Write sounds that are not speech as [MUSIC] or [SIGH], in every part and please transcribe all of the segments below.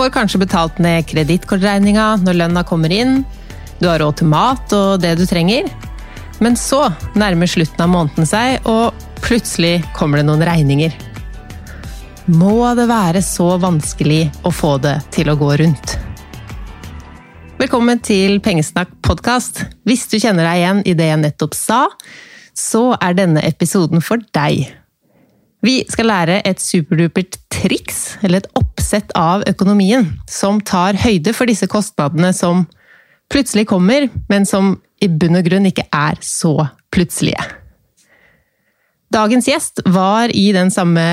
Får kanskje betalt ned kredittkortregninga når lønna kommer inn. Du har råd til mat og det du trenger. Men så nærmer slutten av måneden seg, og plutselig kommer det noen regninger. Må det være så vanskelig å få det til å gå rundt? Velkommen til Pengesnakk podkast. Hvis du kjenner deg igjen i det jeg nettopp sa, så er denne episoden for deg. Vi skal lære et superdupert triks, eller et oppsett av økonomien, som tar høyde for disse kostnadene som plutselig kommer, men som i bunn og grunn ikke er så plutselige. Dagens gjest var i den samme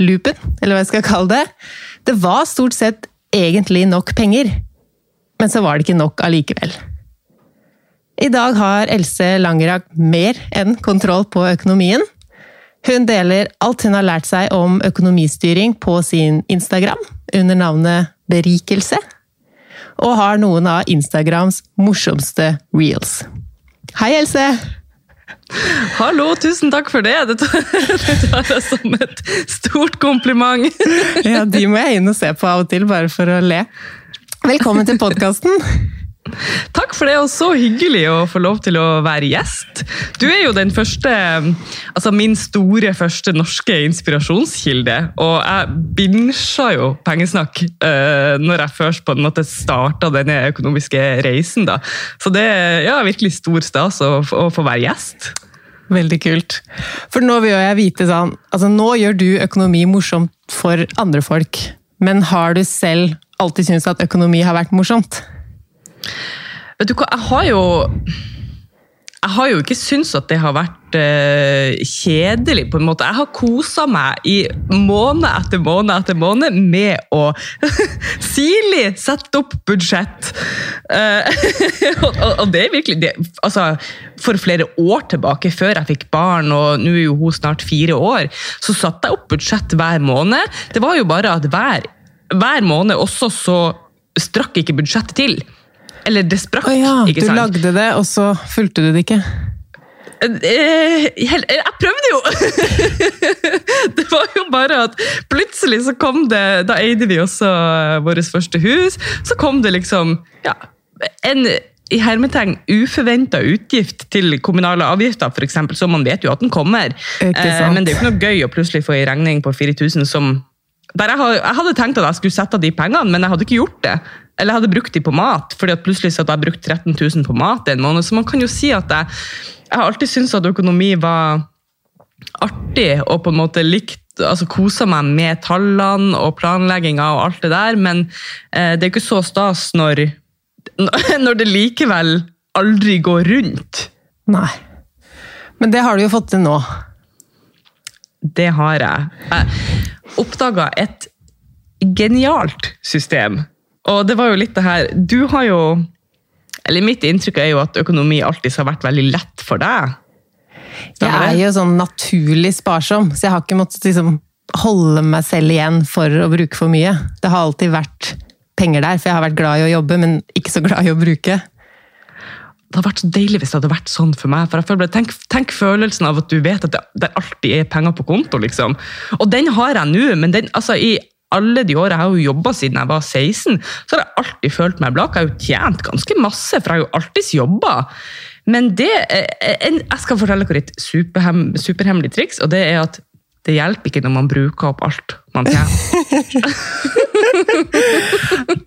loopen, eller hva jeg skal kalle det. Det var stort sett egentlig nok penger, men så var det ikke nok allikevel. I dag har Else Langerak mer enn kontroll på økonomien. Hun deler alt hun har lært seg om økonomistyring på sin Instagram under navnet Berikelse, og har noen av Instagrams morsomste reels. Hei, Else! Hallo, tusen takk for det! Det tar [LAUGHS] jeg som et stort kompliment. Ja, de må jeg inn og se på av og til, bare for å le. Velkommen til podkasten! Takk for det, og så hyggelig å få lov til å være gjest. Du er jo den første, altså min store første norske inspirasjonskilde. Og jeg binsja jo pengesnakk uh, når jeg først på en måte starta denne økonomiske reisen. da. Så det er ja, virkelig stor stas å, å få være gjest. Veldig kult. For nå vil jeg vite sånn altså Nå gjør du økonomi morsomt for andre folk, men har du selv alltid syntes at økonomi har vært morsomt? Vet du hva, jeg har jo jeg har jo ikke syntes at det har vært uh, kjedelig, på en måte. Jeg har kosa meg i måned etter måned etter måned med å [LAUGHS] sirlig sette opp budsjett. [LAUGHS] Uh, og, og, det er virkelig det, altså, For flere år tilbake, før jeg fikk barn, og nå er jo hun snart fire år, så satte jeg opp budsjett hver måned. Det var jo bare at hver, hver måned også så strakk ikke budsjettet til. Eller det sprakk, oh, ja. ikke sant? Du lagde det, og så fulgte du det ikke? Eh, jeg prøvde jo! [LAUGHS] det var jo bare at plutselig så kom det Da eide vi også vårt første hus. Så kom det liksom ja, en i hermetegn uforventa utgift til kommunale avgifter, f.eks., så man vet jo at den kommer. Eh, men det er jo ikke noe gøy å plutselig få en regning på 4000 som der jeg, hadde tenkt at jeg skulle sette av de pengene, men jeg hadde ikke gjort det. Eller jeg hadde brukt de på mat, fordi at plutselig så hadde jeg brukt 13 000 på mat en måned. Så man kan jo si at jeg, jeg har alltid syntes at økonomi var artig og på en måte likt altså kosa meg med tallene og planlegginga og alt det der, men eh, det er ikke så stas når, [LAUGHS] når det likevel aldri går rundt. Nei. Men det har du jo fått til nå. Det har jeg. Jeg oppdaga et genialt system Og det var jo litt det her Du har jo Eller mitt inntrykk er jo at økonomi alltid har vært veldig lett for deg. Jeg er jo sånn naturlig sparsom, så jeg har ikke måttet liksom holde meg selv igjen for å bruke for mye. Det har alltid vært penger der, for jeg har vært glad i å jobbe, men ikke så glad i å bruke. Det hadde vært så deilig hvis det hadde vært sånn for meg. for jeg føler, tenk, tenk følelsen av at du vet at det, det alltid er penger på konto. liksom. Og den har jeg nå, men den, altså, i alle de årene jeg har jo jobba siden jeg var 16, så har jeg alltid følt meg blakk. Jeg har jo tjent ganske masse, for jeg har jo alltids jobba. Men det, jeg skal fortelle dere et superhem, superhemmelig triks, og det er at det hjelper ikke når man bruker opp alt man tjener.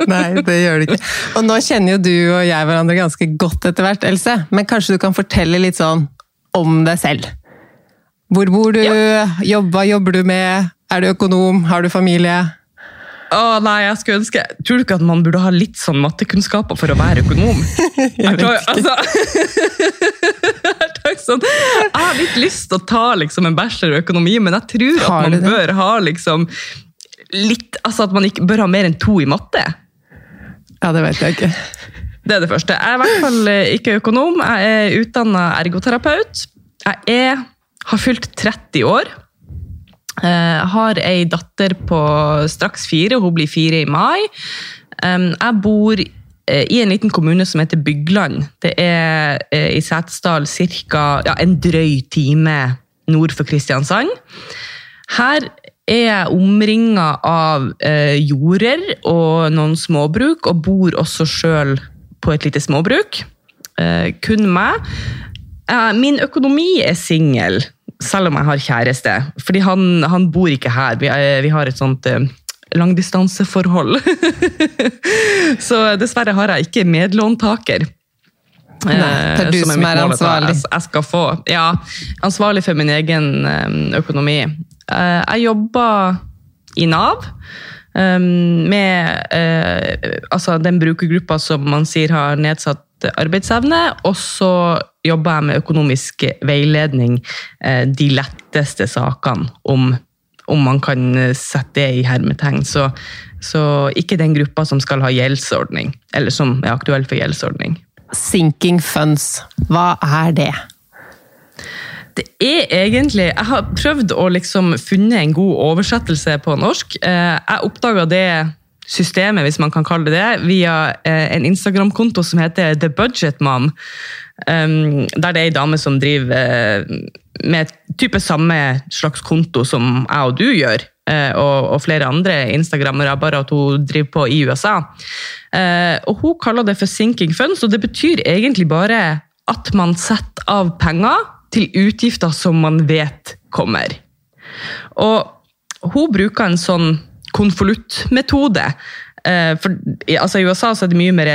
[LAUGHS] Nei, det gjør det ikke. Og nå kjenner jo du og jeg hverandre ganske godt etter hvert, Else. Men kanskje du kan fortelle litt sånn om deg selv? Hvor bor du? Ja. Jobba, jobber du med? Er du økonom? Har du familie? Å nei, jeg skulle ønske Tror du ikke at man burde ha litt sånn mattekunnskaper for å være økonom? [LAUGHS] jeg, tror, altså, [LAUGHS] jeg, sånn, jeg har litt lyst til å ta liksom, en bachelor i økonomi, men jeg tror at man bør ha liksom, litt Altså at man ikke bør ha mer enn to i matte. Ja, det vet jeg ikke. Det er det første. Jeg er i hvert fall eh, ikke økonom. Jeg er utdanna ergoterapeut. Jeg er, har fylt 30 år. Eh, har ei datter på straks fire, hun blir fire i mai. Jeg bor eh, i en liten kommune som heter Bygland. Det er eh, i Setesdal ca. Ja, en drøy time nord for Kristiansand. Her er jeg omringa av jorder og noen småbruk, og bor også sjøl på et lite småbruk. kun meg. Min økonomi er singel selv om jeg har kjæreste. Fordi han, han bor ikke her. Vi, er, vi har et sånt uh, langdistanseforhold. [LAUGHS] så dessverre har jeg ikke medlåntaker. Nei, det er du som, som er ansvarlig. Jeg, jeg, skal få. Ja, ansvarlig for min egen økonomi. Jeg jobber i Nav. Med altså den brukergruppa som man sier har nedsatt arbeidsevne. Og så jobber jeg med økonomisk veiledning, eh, de letteste sakene om, om man kan sette det i hermetegn. Så, så ikke den gruppa som skal ha gjeldsordning, eller som er aktuell for gjeldsordning. Sinking funds, hva er det? Det er egentlig Jeg har prøvd å liksom funne en god oversettelse på norsk. Eh, jeg oppdaga det systemet, hvis man kan kalle det det, via eh, en Instagram-konto som heter The Budget Mom. Um, der det er ei dame som driver uh, med type samme slags konto som jeg og du gjør, uh, og, flere andre instagrammere, bare at hun driver på i USA. Og Hun kaller det for sinking funds, og det betyr egentlig bare at man setter av penger til utgifter som man vet kommer. Og hun bruker en sånn konvoluttmetode. For altså, I USA så er det mye mer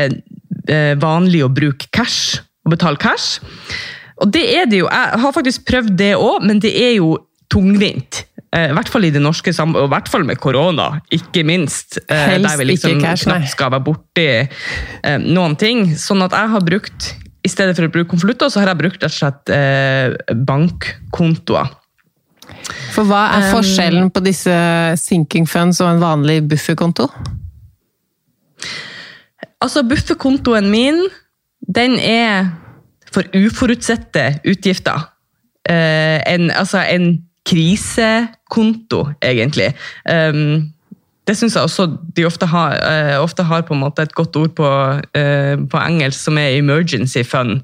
vanlig å bruke cash å betale cash. Og det er det jo. Jeg har faktisk prøvd det òg, men det er jo tungvint. Eh, I hvert fall i det norske samfunnet, og i hvert fall med korona, ikke minst. Eh, Helst der vi liksom ikke cash, knapt skal være borti eh, noen ting. Sånn at jeg har brukt, i stedet for å bruke konvolutter, så har jeg brukt rett og slett eh, bankkontoer. For hva er forskjellen på disse sinking funds og en vanlig bufferkonto? Altså, bufferkontoen min den er for uforutsette utgifter. Uh, en, altså en krisekonto, egentlig. Det syns jeg også de ofte har, uh, ofte har, på en måte et godt ord på, uh, på engelsk, som er emergency fund.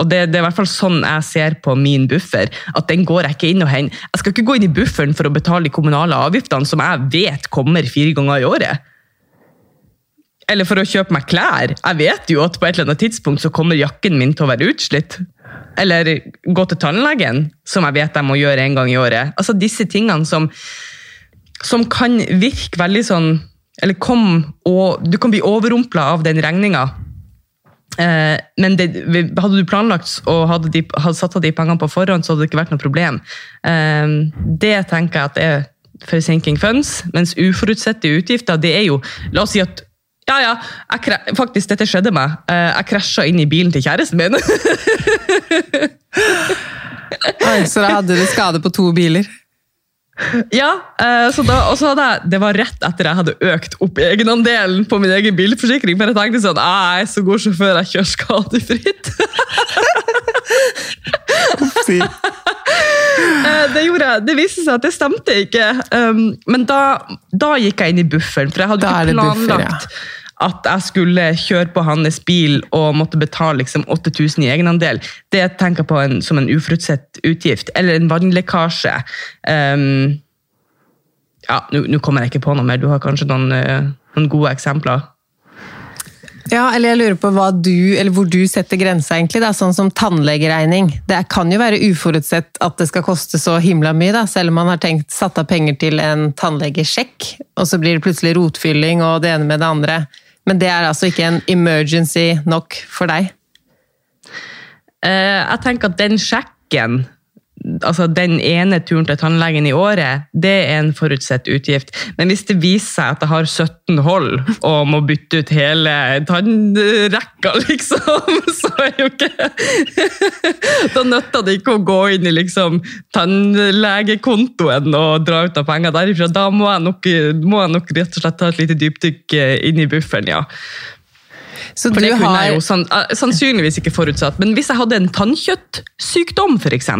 Og det, det, er i hvert fall sånn jeg ser på min buffer. at den går Jeg ikke inn og hen. Jeg skal ikke gå inn i bufferen for å betale de kommunale avgiftene som jeg vet kommer fire ganger i året eller for å kjøpe meg klær. Jeg vet jo at på et eller annet tidspunkt så kommer jakken min til å være utslitt. Eller gå til tannlegen, som jeg vet jeg må gjøre en gang i året. Altså Disse tingene som, som kan virke veldig sånn Eller kom og Du kan bli overrumpla av den regninga. Eh, men det, hadde du planlagt og hadde, de, hadde, satt av de pengene på forhånd, så hadde det ikke vært noe problem. Eh, det tenker jeg at er for sinking funds. Mens uforutsette utgifter, det er jo La oss si at ja, ja. Jeg, faktisk, dette skjedde meg. Eh, jeg krasja inn i bilen til kjæresten min. Oi, så da hadde du skade på to biler? Ja, eh, så da, og så hadde jeg, Det var rett etter jeg hadde økt opp egenandelen på min egen bilforsikring. For jeg tenkte sånn, «Ah, jeg er så god sjåfør, jeg kjører skadefritt. Eh, det gjorde jeg. Det viste seg at det stemte ikke. Um, men da, da gikk jeg inn i bufferen, for jeg hadde ikke planlagt. buffer, planlagt at jeg skulle kjøre på hans bil og måtte betale liksom 8000 i egenandel. Det tenker jeg på en, som en uforutsett utgift. Eller en vannlekkasje. Um, ja, Nå kommer jeg ikke på noe mer. Du har kanskje noen, eh, noen gode eksempler? Ja, eller jeg lurer på du, hvor du setter grensa, egentlig. Er sånn som tannlegeregning. Det kan jo være uforutsett at det skal koste så himla mye, da, selv om man har tenkt satt av penger til en tannlegesjekk, og så blir det plutselig rotfylling og det ene med det andre. Men det er altså ikke en emergency nok for deg? Eh, jeg tenker at den sjekken altså den ene turen til tannlegen i året, det er en forutsett utgift. Men hvis det viser seg at jeg har 17 hold og må bytte ut hele tannrekka, [LAUGHS] liksom, så er jo ikke [LAUGHS] Da nytter det ikke å gå inn i liksom tannlegekontoen og dra ut av penger derifra. Da må jeg nok, må jeg nok rett og slett ta et lite dypdykk inn i bufferen, ja. Så For du det kunne har jeg jo sann- eh, sannsynligvis ikke forutsatt. Men hvis jeg hadde en tannkjøttsykdom, f.eks.,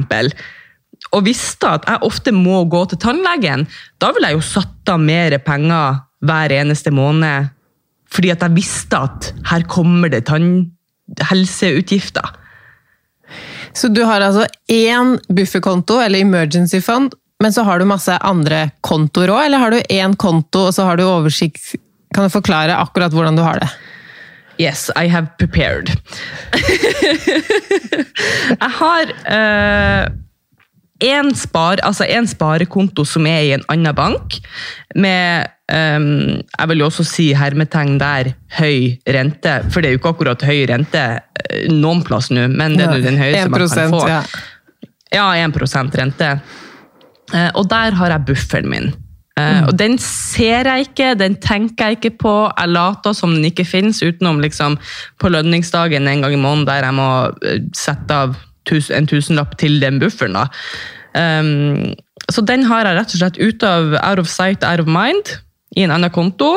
og visste at jeg ofte må gå til tannlegen, da ville jeg jo satt av mer penger hver eneste måned. Fordi at jeg visste at her kommer det tannhelseutgifter. Så du har altså én bufferkonto, eller emergency fund, men så har du masse andre kontoer òg, eller har du én konto, og så har du oversikt Kan du forklare akkurat hvordan du har det? Yes, I have prepared. [LAUGHS] jeg har én spar, altså sparekonto som er i en annen bank, med um, jeg vil jo også si hermetegn der høy rente. For det er jo ikke akkurat høy rente eh, noen plass nå, men det er nå den høyeste man kan få. ja. Ja, 1 rente. Uh, Og der har jeg bufferen min. Eh, Og den ser jeg ikke, den tenker jeg ikke på. Jeg later som den ikke finnes, utenom liksom på lønningsdagen en gang i måneden der jeg må eh, sette av en tusenlapp til den bufferen. da. Um, så den har jeg rett og slett ut av out of sight, out of mind, i en annen konto.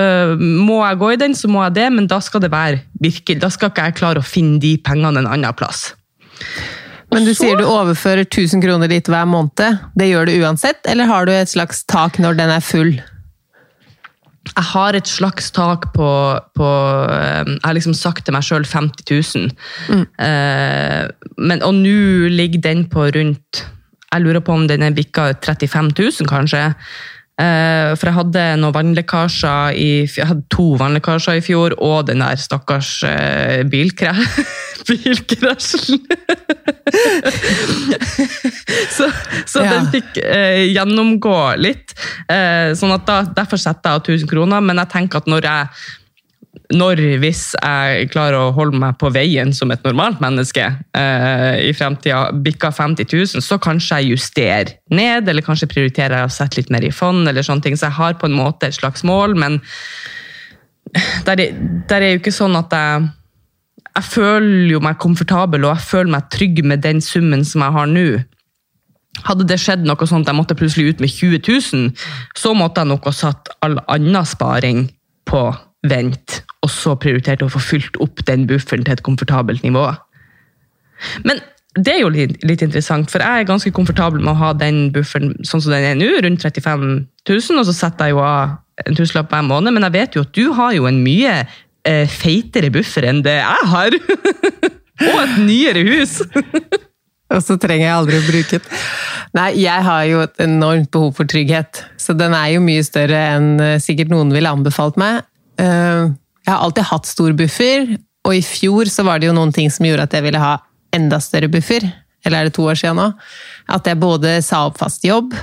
Uh, må jeg gå i den, så må jeg det, men da skal det være virkelig, da skal ikke jeg klare å finne de pengene en annen plass. Men du så- sier du overfører 1000 kroner dit hver måned. Det gjør du uansett, eller har du et slags tak når den er full? jeg har et slags tak på, på eh, Jeg har liksom sagt til meg sjøl 50 000. Eh, men, og nå ligger den på rundt Jeg lurer på om den er bikka 35 000, kanskje. Eh, for jeg hadde noen vannlekkasjer i, jeg hadde to vannlekkasjer i fjor, og den der stakkars eh, bilkre, [LAUGHS] bilkrasjen. [LAUGHS] så så Ja. den fikk eh, gjennomgå litt. Eh, sånn at da, Derfor setter jeg av 1000 kroner, men jeg tenker at når jeg når, hvis jeg klarer å holde meg på veien som et normalt menneske eh, i fremtida, bikker 50 000, så kanskje jeg justerer ned, eller kanskje prioriterer jeg å sette litt mer i fond, eller sånne ting. Så jeg har på en måte et slags mål, men der er, der er jo ikke sånn at jeg Jeg føler jo meg komfortabel, og jeg føler meg trygg med den summen som jeg har nå. Hadde det skjedd noe sånt, jeg måtte plutselig ut med 20 000, så måtte jeg nok ha satt all annen sparing på vent, og så prioritert å få fylt opp den bufferen til et komfortabelt nivå. Men det er jo litt, litt interessant, for jeg er ganske komfortabel med å ha den bufferen sånn som den er nå, rundt 35 000, og så setter jeg jo av en tusenlapp hver måned, men jeg vet jo at du har jo en mye eh, feitere buffer enn det jeg har. [LAUGHS] og et nyere hus. [LAUGHS] Og så trenger jeg aldri å bruke den. Nei, jeg har jo et enormt behov for trygghet, så den er jo mye større enn eh, sikkert noen ville anbefalt meg. Eh, Jeg har alltid hatt stor buffer, og i fjor så var det jo noen ting som gjorde at jeg ville ha enda større buffer. Eller er det to år siden nå? At jeg både sa opp fast jobb,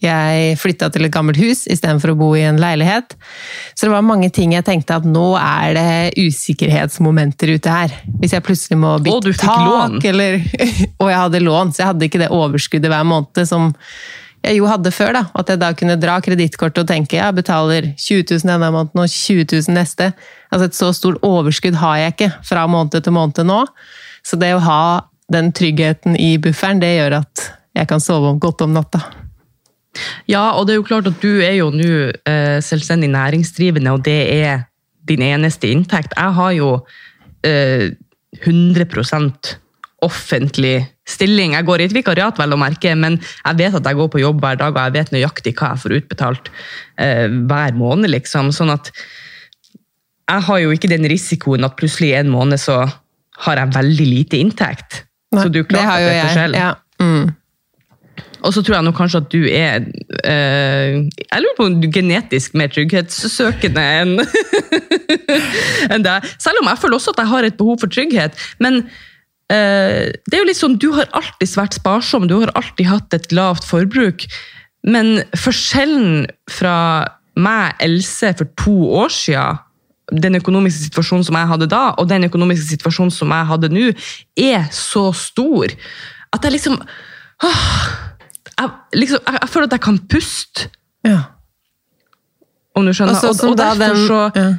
jeg flytta til et gammelt hus istedenfor å bo i en leilighet. Så det var mange ting jeg tenkte at nå er det usikkerhetsmomenter ute her. Hvis jeg plutselig må bytte tak, eller [LAUGHS] Og jeg hadde lån, så jeg hadde ikke det overskuddet hver måned som jeg jo hadde før. da, At jeg da kunne dra kredittkortet og tenke jeg betaler 20 000 denne måneden og 20 000 neste. Altså Et så stort overskudd har jeg ikke fra måned til måned nå. Så det å ha den tryggheten i bufferen, det gjør at jeg kan sove godt om natta. Ja, og det er jo klart at du er jo nå eh, selvstendig næringsdrivende, og det er din eneste inntekt. Jeg har jo eh, 100 offentlig stilling. Jeg går i et vikariat, vel å merke, men jeg vet at jeg går på jobb hver dag, og jeg vet nøyaktig hva jeg får utbetalt eh, hver måned, liksom. Sånn at jeg har jo ikke den risikoen at plutselig en måned så har jeg veldig lite inntekt. Nei, så du klarer det at det er forskjell. Ja. Mm. Og så tror jeg nok kanskje at du er eh, Jeg lurer på om du er genetisk mer trygghetssøkende enn [LAUGHS] en deg. Selv om jeg føler også at jeg har et behov for trygghet. Men det er jo litt sånn, du har alltid vært sparsom, du har alltid hatt et lavt forbruk. Men forskjellen fra meg, Else, for to år siden den økonomiske situasjonen som jeg hadde da, og den økonomiske situasjonen som jeg hadde nå, er så stor at jeg liksom åh, jeg, liksom, jeg, jeg føler at jeg kan puste, Ja. om du skjønner. Og sånn og derfor den, så, ja.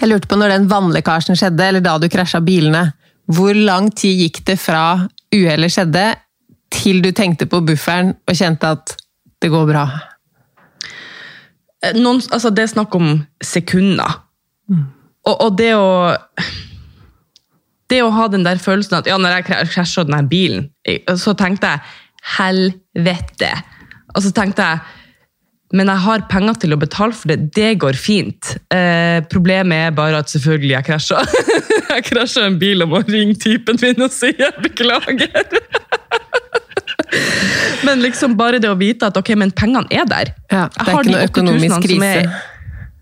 Jeg lurte på når den vannlekkasjen skjedde, eller da du krasja bilene. Hvor lang tid gikk det fra uhellet skjedde, til du tenkte på bufferen og kjente at det går bra? noen, altså det er snakk om sekunder. Og, og det å Det å ha den der følelsen at ja, når jeg krasja den bilen, så tenkte jeg helvete. Og så tenkte jeg men jeg har penger til å betale for det. Det går fint. Eh, problemet er bare at selvfølgelig jeg krasja. [LAUGHS] jeg krasja en bil og må ringe typen min og si jeg beklager. [LAUGHS] men liksom bare det å vite at ok, men pengene er der. Ja, det er har ikke noe økonomisk krise. er-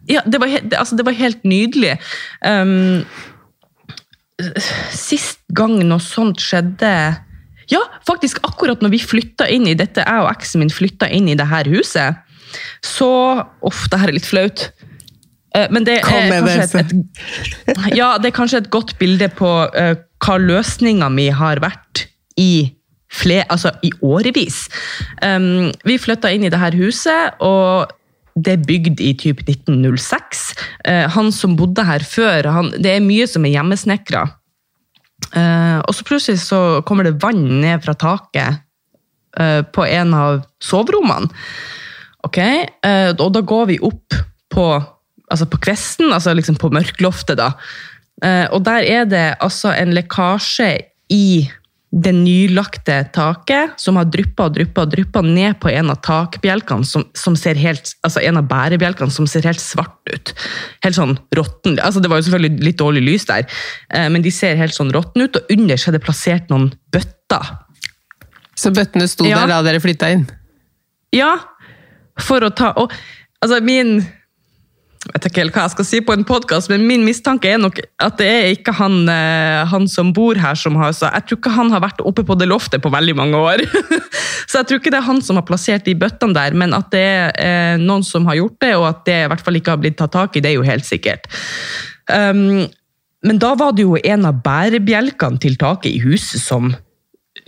ja, det var, det, altså, det var helt nydelig. Um, sist gang noe sånt skjedde Ja, faktisk akkurat når vi flytta inn i dette, jeg og eksen min flytta inn i det her huset, så Uff, det her er litt flaut. Eh, Men det er, kanskje et, et, ja, det er kanskje et godt bilde på uh, hva løsninga mi har vært i fler, altså i årevis. Um, vi flytta inn i det her huset, og det er bygd i typ 1906. Uh, han som bodde her før, han, det er mye som er hjemmesnekra. Uh, og så plutselig så kommer det vann ned fra taket eh, på en av soverommene. Ok, eh, og da går vi opp på, altså på kvesten, altså liksom på mørkloftet da. Eh, og der er det altså en lekkasje i det nylagte taket, som har dryppa og dryppa og dryppa ned på en av takbjelkene, som, som ser helt, altså en av bærebjelkene som ser helt svart ut. Helt sånn råtten. Altså det var jo selvfølgelig litt dårlig lys der, eh, men de ser helt sånn råtten ut, og under så er det plassert noen bøtter. Så bøttene sto Ja. der da dere flytta inn? Ja, for å ta og, Altså, min Jeg vet ikke helt hva jeg skal si på en podkast, men min mistanke er nok at det er ikke han, eh, han som bor her som har så Jeg tror ikke han har vært oppe på det loftet på veldig mange år. [LAUGHS] så jeg tror ikke det er han som har plassert de bøttene der, men at det er eh, noen som har gjort det, og at det i hvert fall ikke har blitt tatt tak i, det er jo helt sikkert. Um, men da var det jo en av bærebjelkene til taket i huset som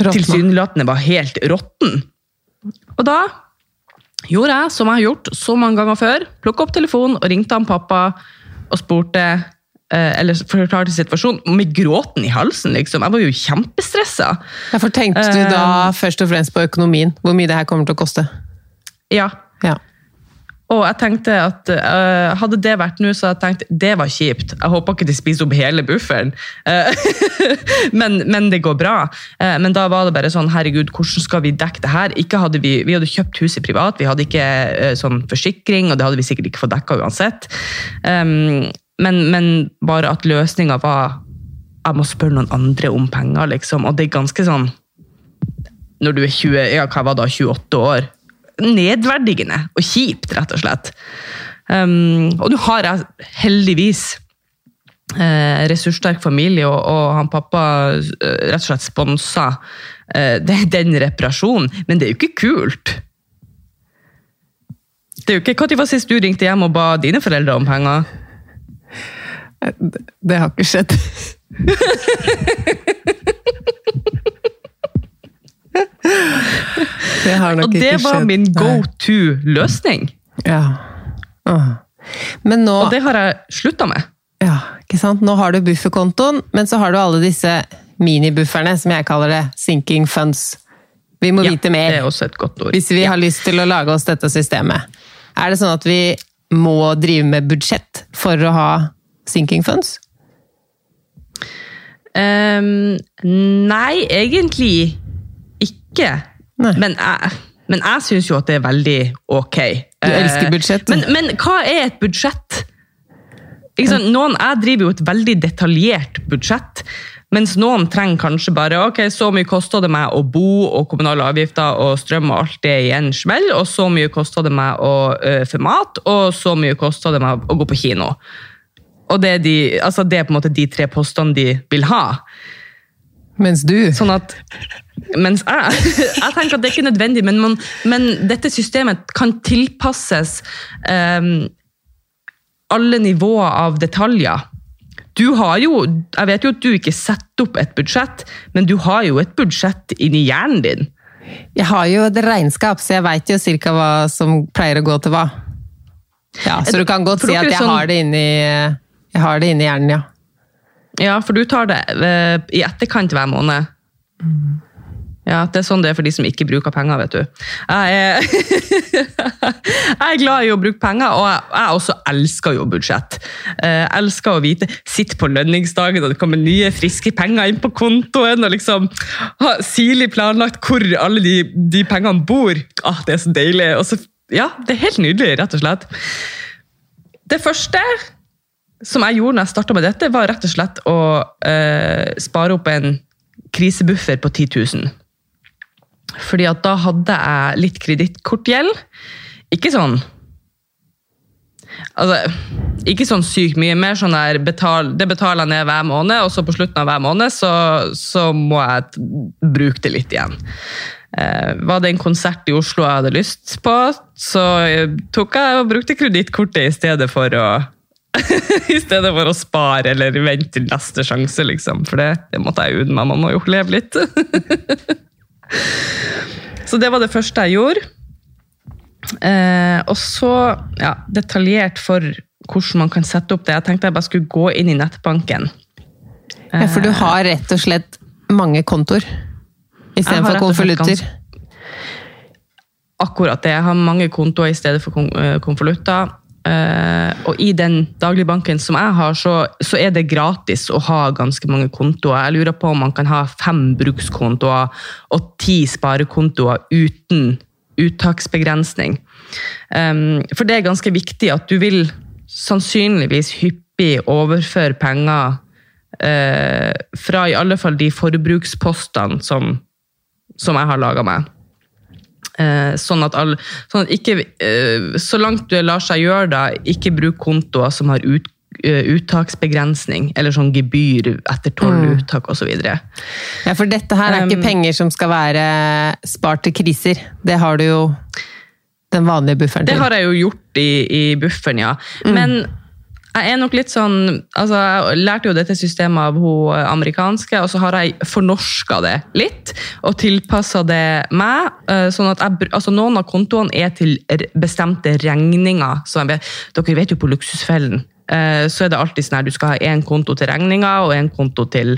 tilsynelatende var helt råtten. Og da gjorde jeg som jeg har gjort så mange ganger før. Plukka opp telefonen og ringte han pappa og spurte eh, eller forklarte situasjonen med gråten i halsen. liksom. Jeg var jo kjempestressa. Derfor tenkte du da først og fremst på økonomien, hvor mye det her kommer til å koste. Ja. Ja. Og jeg tenkte at uh, hadde det vært nå, så hadde jeg tenkt det var kjipt. Jeg håper ikke de spiser opp hele bufferen. uh, [LAUGHS] men, men det går bra. Uh, men da var det bare sånn, herregud, hvordan skal vi dekke det her? Hadde vi, vi hadde kjøpt huset privat, vi hadde ikke sånn forsikring, og det hadde vi sikkert ikke fått dekka uansett. Um, men, men bare at løsninga var jeg må spørre noen andre om penger, liksom. Og det er ganske sånn Når du er 20, ja, hva var da, 28 år nedverdigende og kjipt, rett og slett. Um, og nå har jeg heldigvis eh, ressurssterk familie, og, og han pappa eh, rett og slett sponsa eh, [LAUGHS] den, reparasjonen, men det er jo ikke kult. Det er jo ikke, Når var sist du ringte hjem og ba dine foreldre om penger? Det har ikke skjedd. [LAUGHS] [LAUGHS] Det har nok Og ikke det skjedd. var min go to-løsning. Ja. Men nå Og det har jeg slutta med. Ja, ikke sant? Nå har du bufferkontoen, men så har du alle disse minibufferne, som jeg kaller det, sinking funds. Vi må Ja, vite Det er også et godt ord. hvis vi har lyst til å lage oss dette systemet. Er det sånn at vi må drive med budsjett for å ha sinking funds? Um, nei, egentlig ikke. Nei. Men jeg, men jeg syns jo at det er veldig ok. Du elsker Eh, budsjett. Men, men hva er et budsjett? Noen, jeg driver jo et veldig detaljert budsjett. Mens noen trenger kanskje bare ok, så mye koster det meg å bo og kommunale avgifter og strøm og alt det i en smell, og så mye koster det meg å ø, få mat, og så mye koster det meg å gå på kino. Og det er, de, altså det er på en måte de tre postene de vil ha. Mens du Sånn at Mens jeg, [LAUGHS] jeg tenker at det er ikke nødvendig, men, man, men dette systemet kan tilpasses um, alle nivåer av detaljer. Du har jo, Jeg vet jo at du ikke setter opp et budsjett, men du har jo et budsjett inni hjernen din. Jeg har jo et regnskap, så jeg veit jo cirka hva som pleier å gå til hva. Ja, Så du kan godt si at jeg har det inni, jeg har det inni hjernen, ja. Ja, for du tar det eh, i etterkant hver måned. Ja, Det er sånn det er for de som ikke bruker penger, vet du. Jeg er, [LAUGHS] jeg er glad i å bruke penger, og jeg, jeg også elsker jo budsjett. Jeg elsker å vite Sitte på lønningsdagen og det kommer nye, friske penger inn på kontoen, og liksom ha sirlig planlagt hvor alle de, de pengene bor. Ah, det er så deilig. Så, ja, det er helt nydelig, rett og slett. Det første som jeg gjorde når jeg starta med dette, var rett og slett å eh, spare opp en krisebuffer på 10 000. Fordi at da hadde jeg litt kredittkortgjeld. Ikke sånn Altså, ikke sånn sykt mye. Mer sånn der betal, Det betaler jeg ned hver måned, og så på slutten av hver måned så, så må jeg bruke det litt igjen. Eh, var det en konsert i Oslo jeg hadde lyst på, så jeg tok jeg og brukte kredittkortet i stedet for å [LAUGHS] i stedet for å spare eller vente til neste sjanse, liksom. For det, det måtte jeg unne meg. Man må jo leve litt. [LAUGHS] så det var det første jeg gjorde. Eh, og så ja, detaljert for hvordan man kan sette opp det. Jeg tenkte jeg bare skulle gå inn i nettbanken. ja. For du har rett og slett mange kontoer istedenfor konvolutter. Akkurat det. Jeg har mange kontoer i stedet for eh, konvolutter. Eh, og i den dagligbanken som jeg har, så, så er det gratis å ha ganske mange kontoer. Jeg lurer på om man kan ha fem brukskontoer og ti sparekontoer uten uttaksbegrensning. Um, for det er ganske viktig at du vil sannsynligvis hyppig overføre penger uh, fra i alle fall de forbrukspostene som, som jeg har laga meg. Eh, sånn at, all, sånn at ikke, eh, så langt det lar seg gjøre, da, ikke bruk kontoer som har ut, eh, uttaksbegrensning, eller sånn gebyr etter tolv uttak osv. Ja, for dette her er ikke Um, penger som skal være spart til kriser. Det har du jo den vanlige bufferen til. Det har jeg jo gjort i, i bufferen, ja. Men jeg er nok litt sånn altså Jeg lærte jo dette systemet av hun amerikanske, og så har jeg fornorska det litt og tilpassa det meg. eh, sånn at jeg, altså Noen av kontoene er til bestemte regninger. Så jeg dere vet jo på Luksusfellen. eh, Så er det alltid sånn her, du skal ha én konto til regninger og én konto til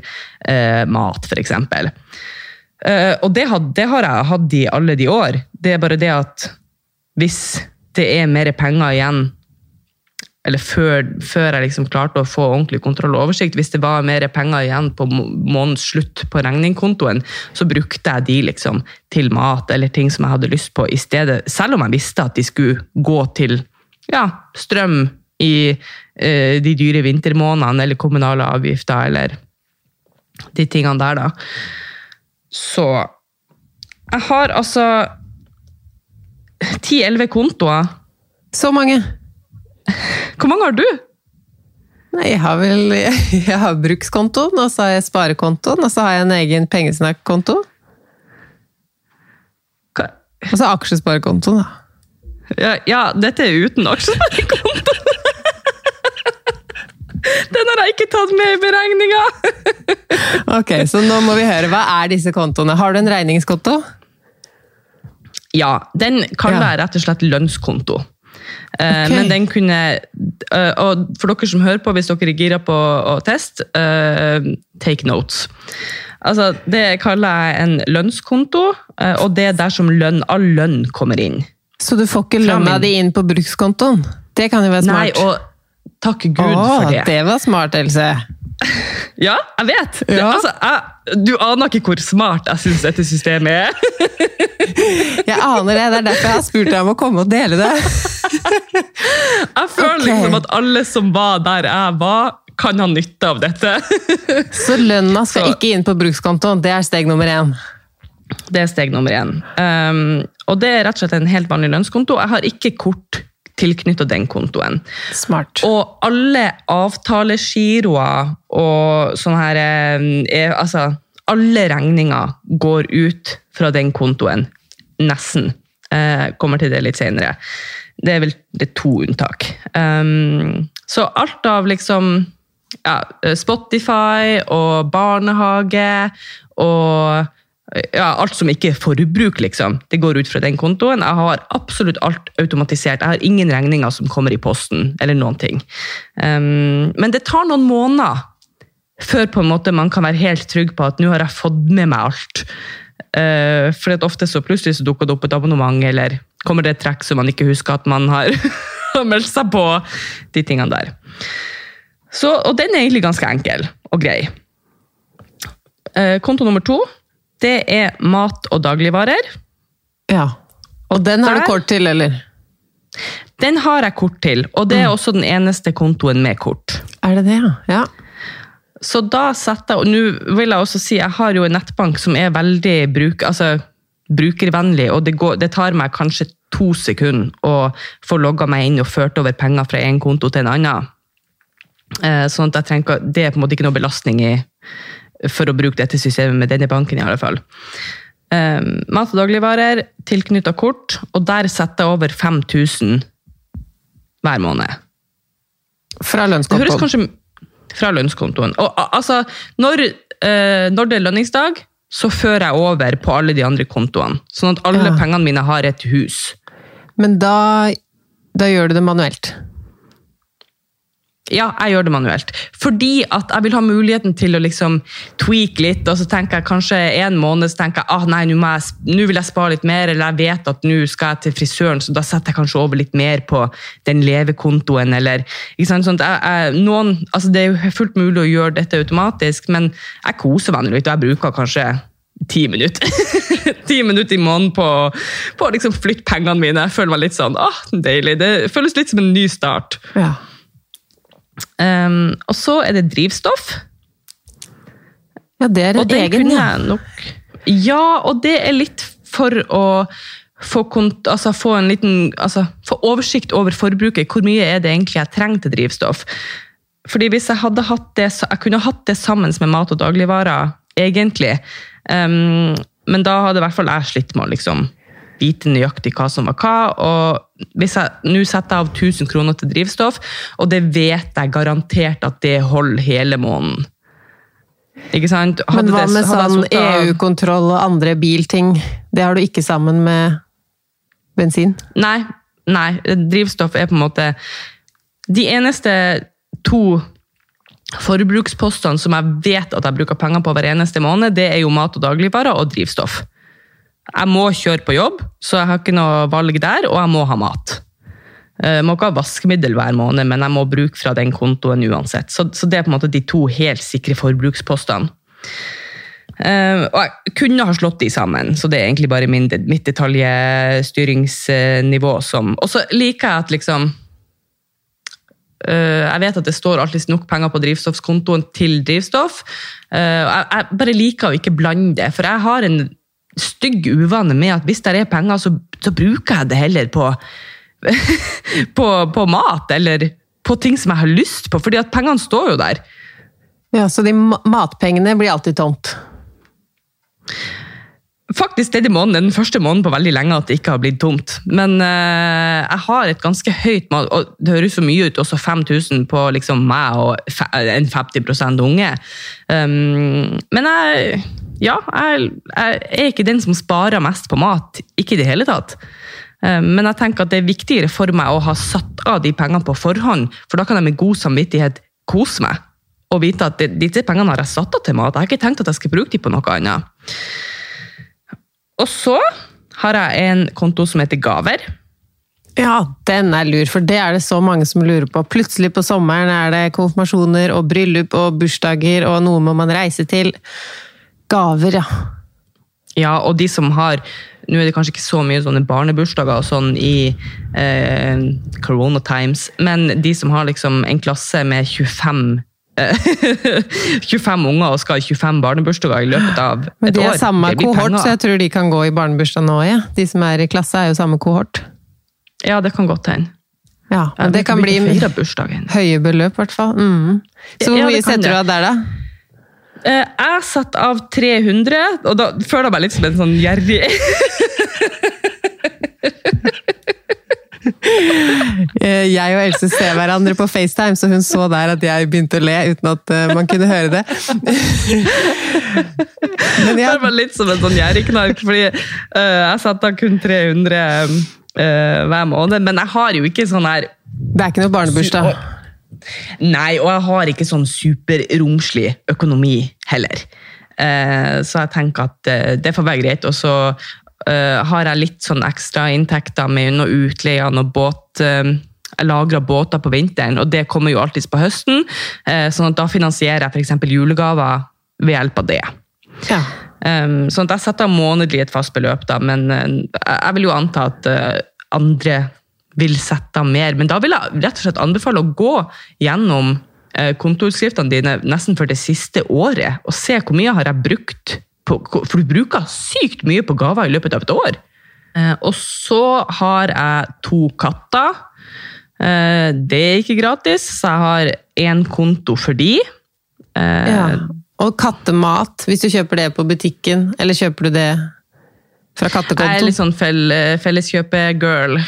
eh, mat, f.eks. Eh, og det, had, det har jeg hatt i alle de år. Det er bare det at hvis det er mer penger igjen eller før, før jeg liksom klarte å få ordentlig kontroll og oversikt, hvis det var mer penger igjen på må- månedens slutt på regningkontoen, så brukte jeg de liksom til mat eller ting som jeg hadde lyst på i stedet, selv om jeg visste at de skulle gå til ja, strøm i eh, de dyre vintermånedene, eller kommunale avgifter, eller de tingene der, da. Så jeg har altså 10-11 kontoer. Så mange! [LAUGHS] Hvor mange har du? Nei, jeg har vel [LAUGHS] Jeg har brukskontoen, og så har jeg sparekontoen, og så har jeg en egen pengesnakkkonto. Og så aksjesparekontoen, da. Ja, ja dette er uten aksjesparekonto. [LAUGHS] Den har jeg ikke tatt med i beregninga! Ok, så nå må vi høre. Hva er disse kontoene? Har du en regningskonto? Ja, den kan Ja. være rett og slett lønnskonto. Eh, Ok. Men den kunne eh, Og for dere som hører på, hvis dere er gira på å teste, eh, take notes. Altså, det kaller jeg en lønnskonto, og det er der som lønn, all lønn kommer inn. Så du får ikke lønna di inn på brukskontoen? Det kan jo være Nei, smart. og takk Gud Åh, for det. det var smart, Else. [LAUGHS] Ja, jeg vet. Det, altså, jeg, du aner ikke hvor smart jeg syns dette systemet er. [LAUGHS] Jeg aner det. Det er derfor jeg har spurt deg om å komme og dele det. [LAUGHS] Jeg føler okay. liksom at alle som var der jeg var, kan ha nytte av dette. Så lønna skal Så- ikke inn på brukskontoen. Det er steg nummer én. Det er steg nummer én. Um, og det er rett og slett en helt vanlig lønnskonto. Jeg har ikke kort tilknyttet den kontoen. Smart. Og alle avtalegiroer og sånne her eh, er, Altså, alle regninger går ut fra den kontoen. Nesten. Eh, kommer til det litt senere. Det er vel det er to unntak. Um, så alt av liksom ja, Spotify og barnehage og ja, alt som ikke er forbruk, liksom. Det går ut fra den kontoen. Jeg har absolutt alt automatisert. Jeg har ingen regninger som kommer i posten, eller noen ting. Um, men det tar noen måneder før på en måte man kan være helt trygg på at nå har jeg fått med meg alt. Uh, for ofte så plutselig så dukker det opp et abonnement, eller kommer det et trekk som man ikke husker at man har [LAUGHS] meldt seg på. De tingene der. Så, og den er egentlig ganske enkel og grei. Uh, konto nummer to det er mat og dagligvarer. Ja. Og den har du kort til, eller? Den har jeg kort til, og det er også den eneste kontoen med kort. Er det det, ja? ja. Så da setter jeg, og nå vil jeg også si, jeg har jo en nettbank som er veldig bruk, altså, brukervennlig, og det, går, det tar meg kanskje to sekunder å få logga meg inn og ført over penger fra en konto til en annen. Eh, Sånn at jeg trenger, det er på en måte ikke noe belastning i, for å bruke dette systemet med denne banken i alle fall. Um, mat og dagligvarer, tilknyttet kort, og der setter jeg over 5000 hver måned. Fra lønnskontoen? Det høres kanskje fra lønnskontoen. Og altså, når, uh, når det er lønningsdag, så fører jeg over på alle de andre kontoene. Sånn at alle Ja. pengene mine har et hus. Men da, da gjør du det manuelt. Ja, jeg gjør det manuelt. Fordi at jeg vil ha muligheten til å liksom tweake litt, og så tenker jeg kanskje en måned så tenker jeg ah, nei, nå vil jeg spare litt mer, eller jeg vet at nå skal jeg til frisøren, så da setter jeg kanskje over litt mer på den levekontoen, eller ikke sant, sånn jeg, jeg, noen, altså Det er jo fullt mulig å gjøre dette automatisk, men jeg koser meg litt, og jeg bruker kanskje ti minutter. [LAUGHS] Ti minutter i måneden på, på å liksom flytte pengene mine. Jeg føler meg litt sånn ah, deilig. Det føles litt som en ny start. Ja. Um, og så er det drivstoff. ja, det er en det egen, ja. nok Ja, og det er litt for å få, kont altså få en liten altså få oversikt over forbruket. Hvor mye er det egentlig jeg trenger til drivstoff? Fordi hvis jeg hadde hatt det, så- jeg kunne hatt det sammen med mat og dagligvarer, egentlig. Um, men da hadde i hvert fall jeg slitt med å liksom vite nøyaktig hva som var hva. Og hvis jeg nå setter jeg av 1000 kroner til drivstoff, og det vet jeg garantert at det holder hele måneden. Ikke sant? Men hva med hadde sånn EU-kontroll og andre bilting? Det har du ikke sammen med bensin? Nei, nei, drivstoff er på en måte De eneste to forbrukspostene som jeg vet at jeg bruker penger på hver eneste måned, det er jo mat og dagligvarer og drivstoff. Jeg må kjøre på jobb, så jeg har ikke noe valg der, og jeg må ha mat. Jeg må ikke ha vaskemiddel hver måned, men jeg må bruke fra den kontoen uansett. Så, så det er på en måte de to helt sikre forbrukspostene. Uh, og jeg kunne ha slått de sammen, så det er egentlig bare min, mitt detaljstyringsnivå som Og så liker jeg at liksom uh, Jeg vet at det står alltid nok penger på drivstoffskontoen til drivstoff. Uh, jeg, jeg bare liker å ikke blande det, for jeg har en stygg uvane med at hvis det er penger, så, så bruker jeg det heller på, [LAUGHS] på, på mat, eller på ting som jeg har lyst på, fordi at pengene står jo der. Ja, så de matpengene blir alltid tomt. Faktisk denne måneden den første måneden på veldig lenge at det ikke har blitt tomt. Men uh, jeg har et ganske høyt mat, og det høres så mye ut, også 5000 på liksom meg og en 50 unge. Um, men jeg, ja, jeg, jeg er ikke den som sparer mest på mat. Ikke i det hele tatt. Eh, Men jeg tenker at det er viktigere for meg å ha satt av de pengene på forhånd, for da kan jeg med god samvittighet kose meg. Og vite at disse pengene har jeg satt av til mat. Jeg har ikke tenkt at jeg skal bruke dem på noe annet. Og så har jeg en konto som heter Gaver. Ja, den er lur, for det er det så mange som lurer på. Plutselig på sommeren er det konfirmasjoner og bryllup og bursdager, og noe må man reise til. Gaver, ja. Ja, og de som har Nå er det kanskje ikke så mye sånne barnebursdager og sånn i eh, corona times, men de som har liksom en klasse med 25 eh, [LAUGHS] 25 unger og skal ha 25 barnebursdager i løpet av et år. Men de er samme det blir kohort, penger. så jeg tror de kan gå i barnebursdag nå, ja. De som er i klasse er jo samme kohort. Ja, det kan godt hende. Ja, Ja, men det kan bli høye beløp, i hvert fall. Mm. Så hvor Ja, mye setter du av der, da? Eh, jeg satte av 300, og da føler jeg meg litt som en sånn gjerrig Eh, Jeg og Else ser hverandre på FaceTime, så hun så der at jeg begynte å le uten at eh, man kunne høre det. [LAUGHS] Men jeg... Det var litt som en sånn gjerrigknark, fordi jeg satte av kun 300 eh, hver måned, men jeg har jo ikke sånn her det er ikke noe barnebursdag. Nei, og jeg har ikke sånn superromslig økonomi heller. Eh, så jeg tenker at eh, det får være greit. Og så eh, har jeg litt sånn ekstra inntekter med noe utleie og båt. eh, jeg lagrer båter på vinteren, og det kommer jo alltids på høsten. eh, sånn at da finansierer jeg f.eks. julegaver ved hjelp av det. Ja. Um, sånn at jeg setter månedlig et fast beløp, da, men jeg vil jo anta at andre vil sette av mer. Men da vil jeg rett og slett anbefale å gå gjennom uh, kontoutskriftene dine nesten for det siste året, og se hvor mye har jeg brukt på, For du bruker sykt mye på gaver i løpet av et år. Eh, og så har jeg to katter. Eh, det er ikke gratis, så jeg har én konto for de. Eh, ja. Og kattemat, hvis du kjøper det på butikken, eller kjøper du det fra Jeg er litt sånn fell, felleskjøpe-girl. [LAUGHS]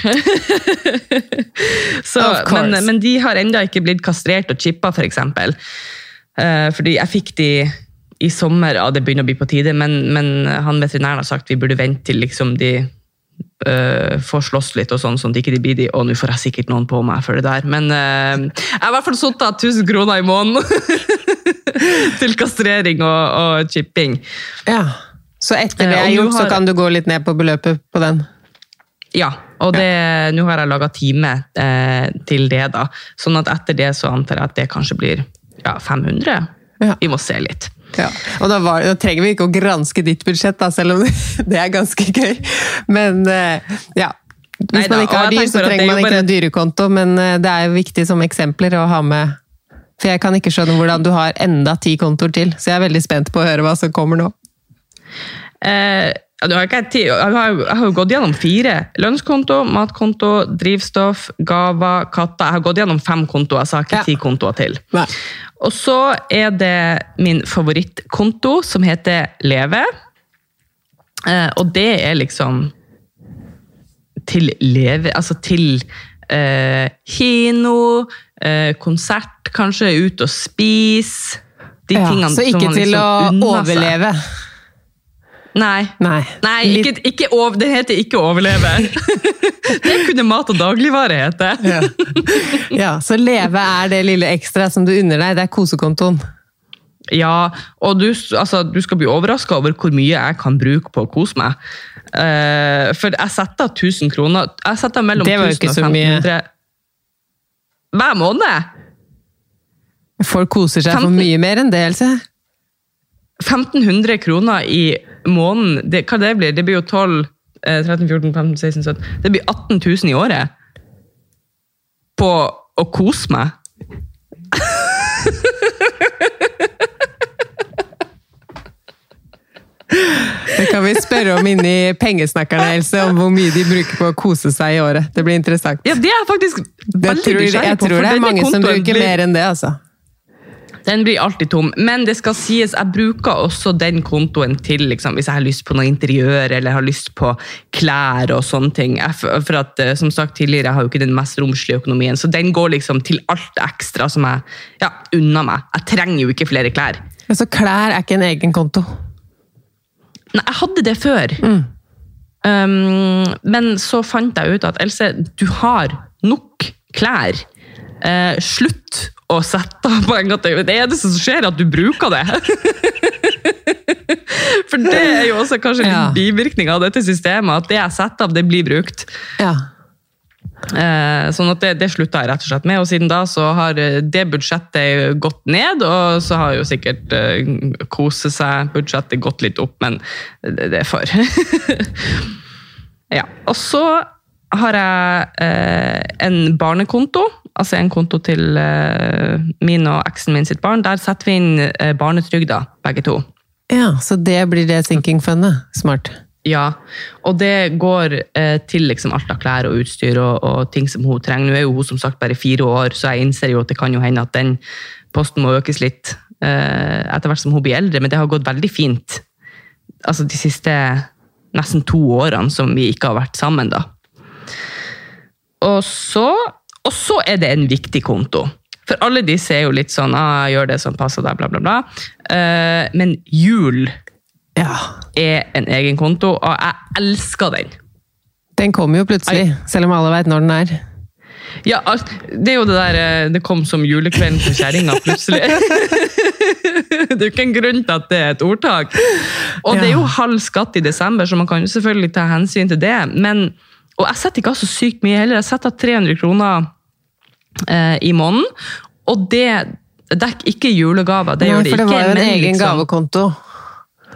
Så, men, men de har ennå ikke blitt kastrert og chippa, f.eks. Uh, fordi jeg fikk de i sommer, ja, det begynner å bli på tide, men, men han veterinæren har sagt vi burde vente til liksom de uh, får slåss litt og sånn, sånn at ikke blir de, og nå får jeg sikkert noen på meg for det der. Men uh, jeg har i hvert fall sittet 1000 kroner i måneden [LAUGHS] til kastrering og, og chipping. Ja. Så etter det Eh, er du gjort, så kan du gå litt ned på beløpet på den? Ja, og det, nå har jeg laga time eh, til det, da. Sånn at etter det så antar jeg at det kanskje blir ja, 500. Ja. Vi må se litt. Ja, og da, var, da trenger vi ikke å granske ditt budsjett, da, selv om [LAUGHS] det er ganske gøy. Men eh, ja. Hvis Neida, man ikke har dyr, så trenger er man ikke bare- en dyrekonto, men eh, det er jo viktig som eksempler å ha med. For jeg kan ikke skjønne hvordan du har enda ti kontoer til, så jeg er veldig spent på å høre hva som kommer nå. Eh, ja, har jeg, har, jo- har gått gjennom fire. Lønnskonto, matkonto, drivstoff, gaver, katter. Jeg har gått gjennom fem kontoer, så jeg har ikke Ja. ti kontoer til. Og så er det min favorittkonto, som heter Leve. Eh, og det er liksom til leve Altså til eh, kino, eh, konsert, kanskje ut og spise. De Ja, tingene så ikke som man til liksom å overleve. seg. Nei. Nei. Nei, ikke, ikke over, det heter ikke overleve. [LAUGHS] det kunne mat og dagligvare hete. Ja. ja, så leve er det lille ekstra som du unner deg, det er kosekontoen. Ja, og du, altså, du skal bli overraska over hvor mye jeg kan bruke på å kose meg. Uh, for jeg setter av 1000 kroner. Jeg setter mellom Det var jo 1000 ikke og så mye. 1500 hver måned. Folk koser seg for mye mer enn det, Else. 1500 kroner i måneden, det, hva det blir? Det blir jo 12, eh, 13, 14, 15, 16, 17 Det blir 18 000 i året på å kose meg. [LAUGHS] Det kan vi spørre om inni Pengesnakkerne, Else, om hvor mye de bruker på å kose seg i året. Det blir interessant. Ja, det er faktisk veldig tror, nysgjerrig jeg tror det er mange som bruker blir- mer enn det, altså. Den blir alltid tom, men det skal sies, jeg bruker også den kontoen til liksom, hvis jeg har lyst på noe interiør eller har lyst på klær og sånne ting. For at, eh, som sagt tidligere, jeg har jo ikke den mest romslige økonomien, så den går liksom til alt ekstra som jeg ja, unner meg. Jeg trenger jo ikke flere klær. Så klær er ikke en egen konto. Nei, jeg hadde det før. Mm. Um, men så fant jeg ut at Else, du har nok klær. Uh, slutt å sette av penger til Det eneste som skjer, er at du bruker det. [LAUGHS] For det er jo også kanskje en Ja. bivirkning av dette systemet, at det jeg setter av, det blir brukt. Ja. Eh, sånn at det, det slutta jeg rett og slett med, og siden da så har eh, det budsjettet gått ned, og så har jo sikkert eh, kose seg-budsjettet gått litt opp, men det, det er for. [LAUGHS] ja. Og så har jeg eh, en barnekonto, altså en konto til eh, min og eksen min sitt barn. Der setter vi inn eh, barnetrygda, begge to. ja, så det blir det sinking fundet. Smart. Ja, og det går eh, til liksom alt av klær og utstyr og, og ting som hun trenger. Nå er jo hun som sagt bare fire år, så jeg innser jo at det kan jo hende at den posten må økes litt eh, etter hvert som hun blir eldre, men det har gått veldig fint altså de siste nesten to årene som vi ikke har vært sammen. da. Og så, og så er det en viktig konto. For alle disse er jo litt sånn ah, 'gjør det som passer deg', bla, bla, bla. Uh, men jul Ja. er en egen konto, og jeg elsker den. Den kommer jo plutselig, selv om alle veit når den er. Ja, Det er jo det der eh, Det kom som julekvelden for kjerringa, plutselig. [LAUGHS] det er jo ikke en grunn til at det er et ordtak. Og det er jo halv skatt i desember, så man kan jo selvfølgelig ta hensyn til det. Men, og jeg setter ikke av så sykt mye heller. Jeg setter av 300 kroner eh, i måneden, og det dekker ikke julegaver. Det Nei, gjør det ikke. Nei, for det var jo en men egen liksom- gavekonto.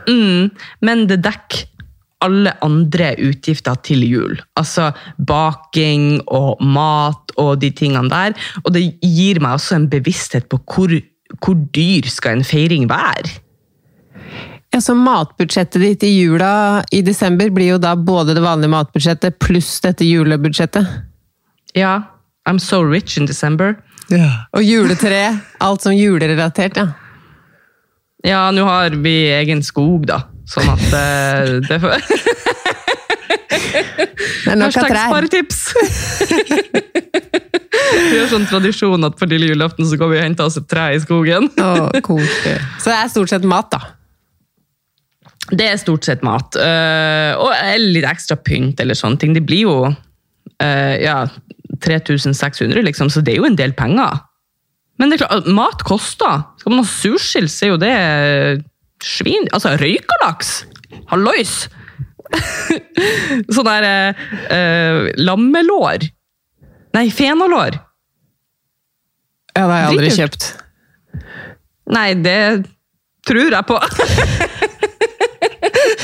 Mm, men det dekker alle andre utgifter til jul. Altså baking og mat og de tingene der. Og det gir meg også en bevissthet på hvor, hvor dyr skal en feiring være. Ja, så matbudsjettet ditt i jula i desember blir jo da både det vanlige matbudsjettet pluss dette julebudsjettet. Ja, I'm so rich in December. Og juletre, alt som julerelatert, ja. Ja, nå har vi egen skog, da. Sånn at eh, det får Det er nok av Hashtag trær. sparetips! vi har sånn tradisjon at på lille julaften så går vi og henter oss et tre i skogen. Å, cool. Så det er stort sett mat, da. Det er stort sett mat. Uh, og litt ekstra pynt eller sånne ting. Det blir jo uh, ja, 3600, liksom, så det er jo en del penger. Men det er klart, mat koster. Skal man ha sursild, så er jo det svin... Altså, røykalaks! Hallois! [LAUGHS] sånn der uh, lammelår. Nei, fenalår. Ja, det har jeg aldri kjøpt. Nei, det tror jeg på. [LAUGHS]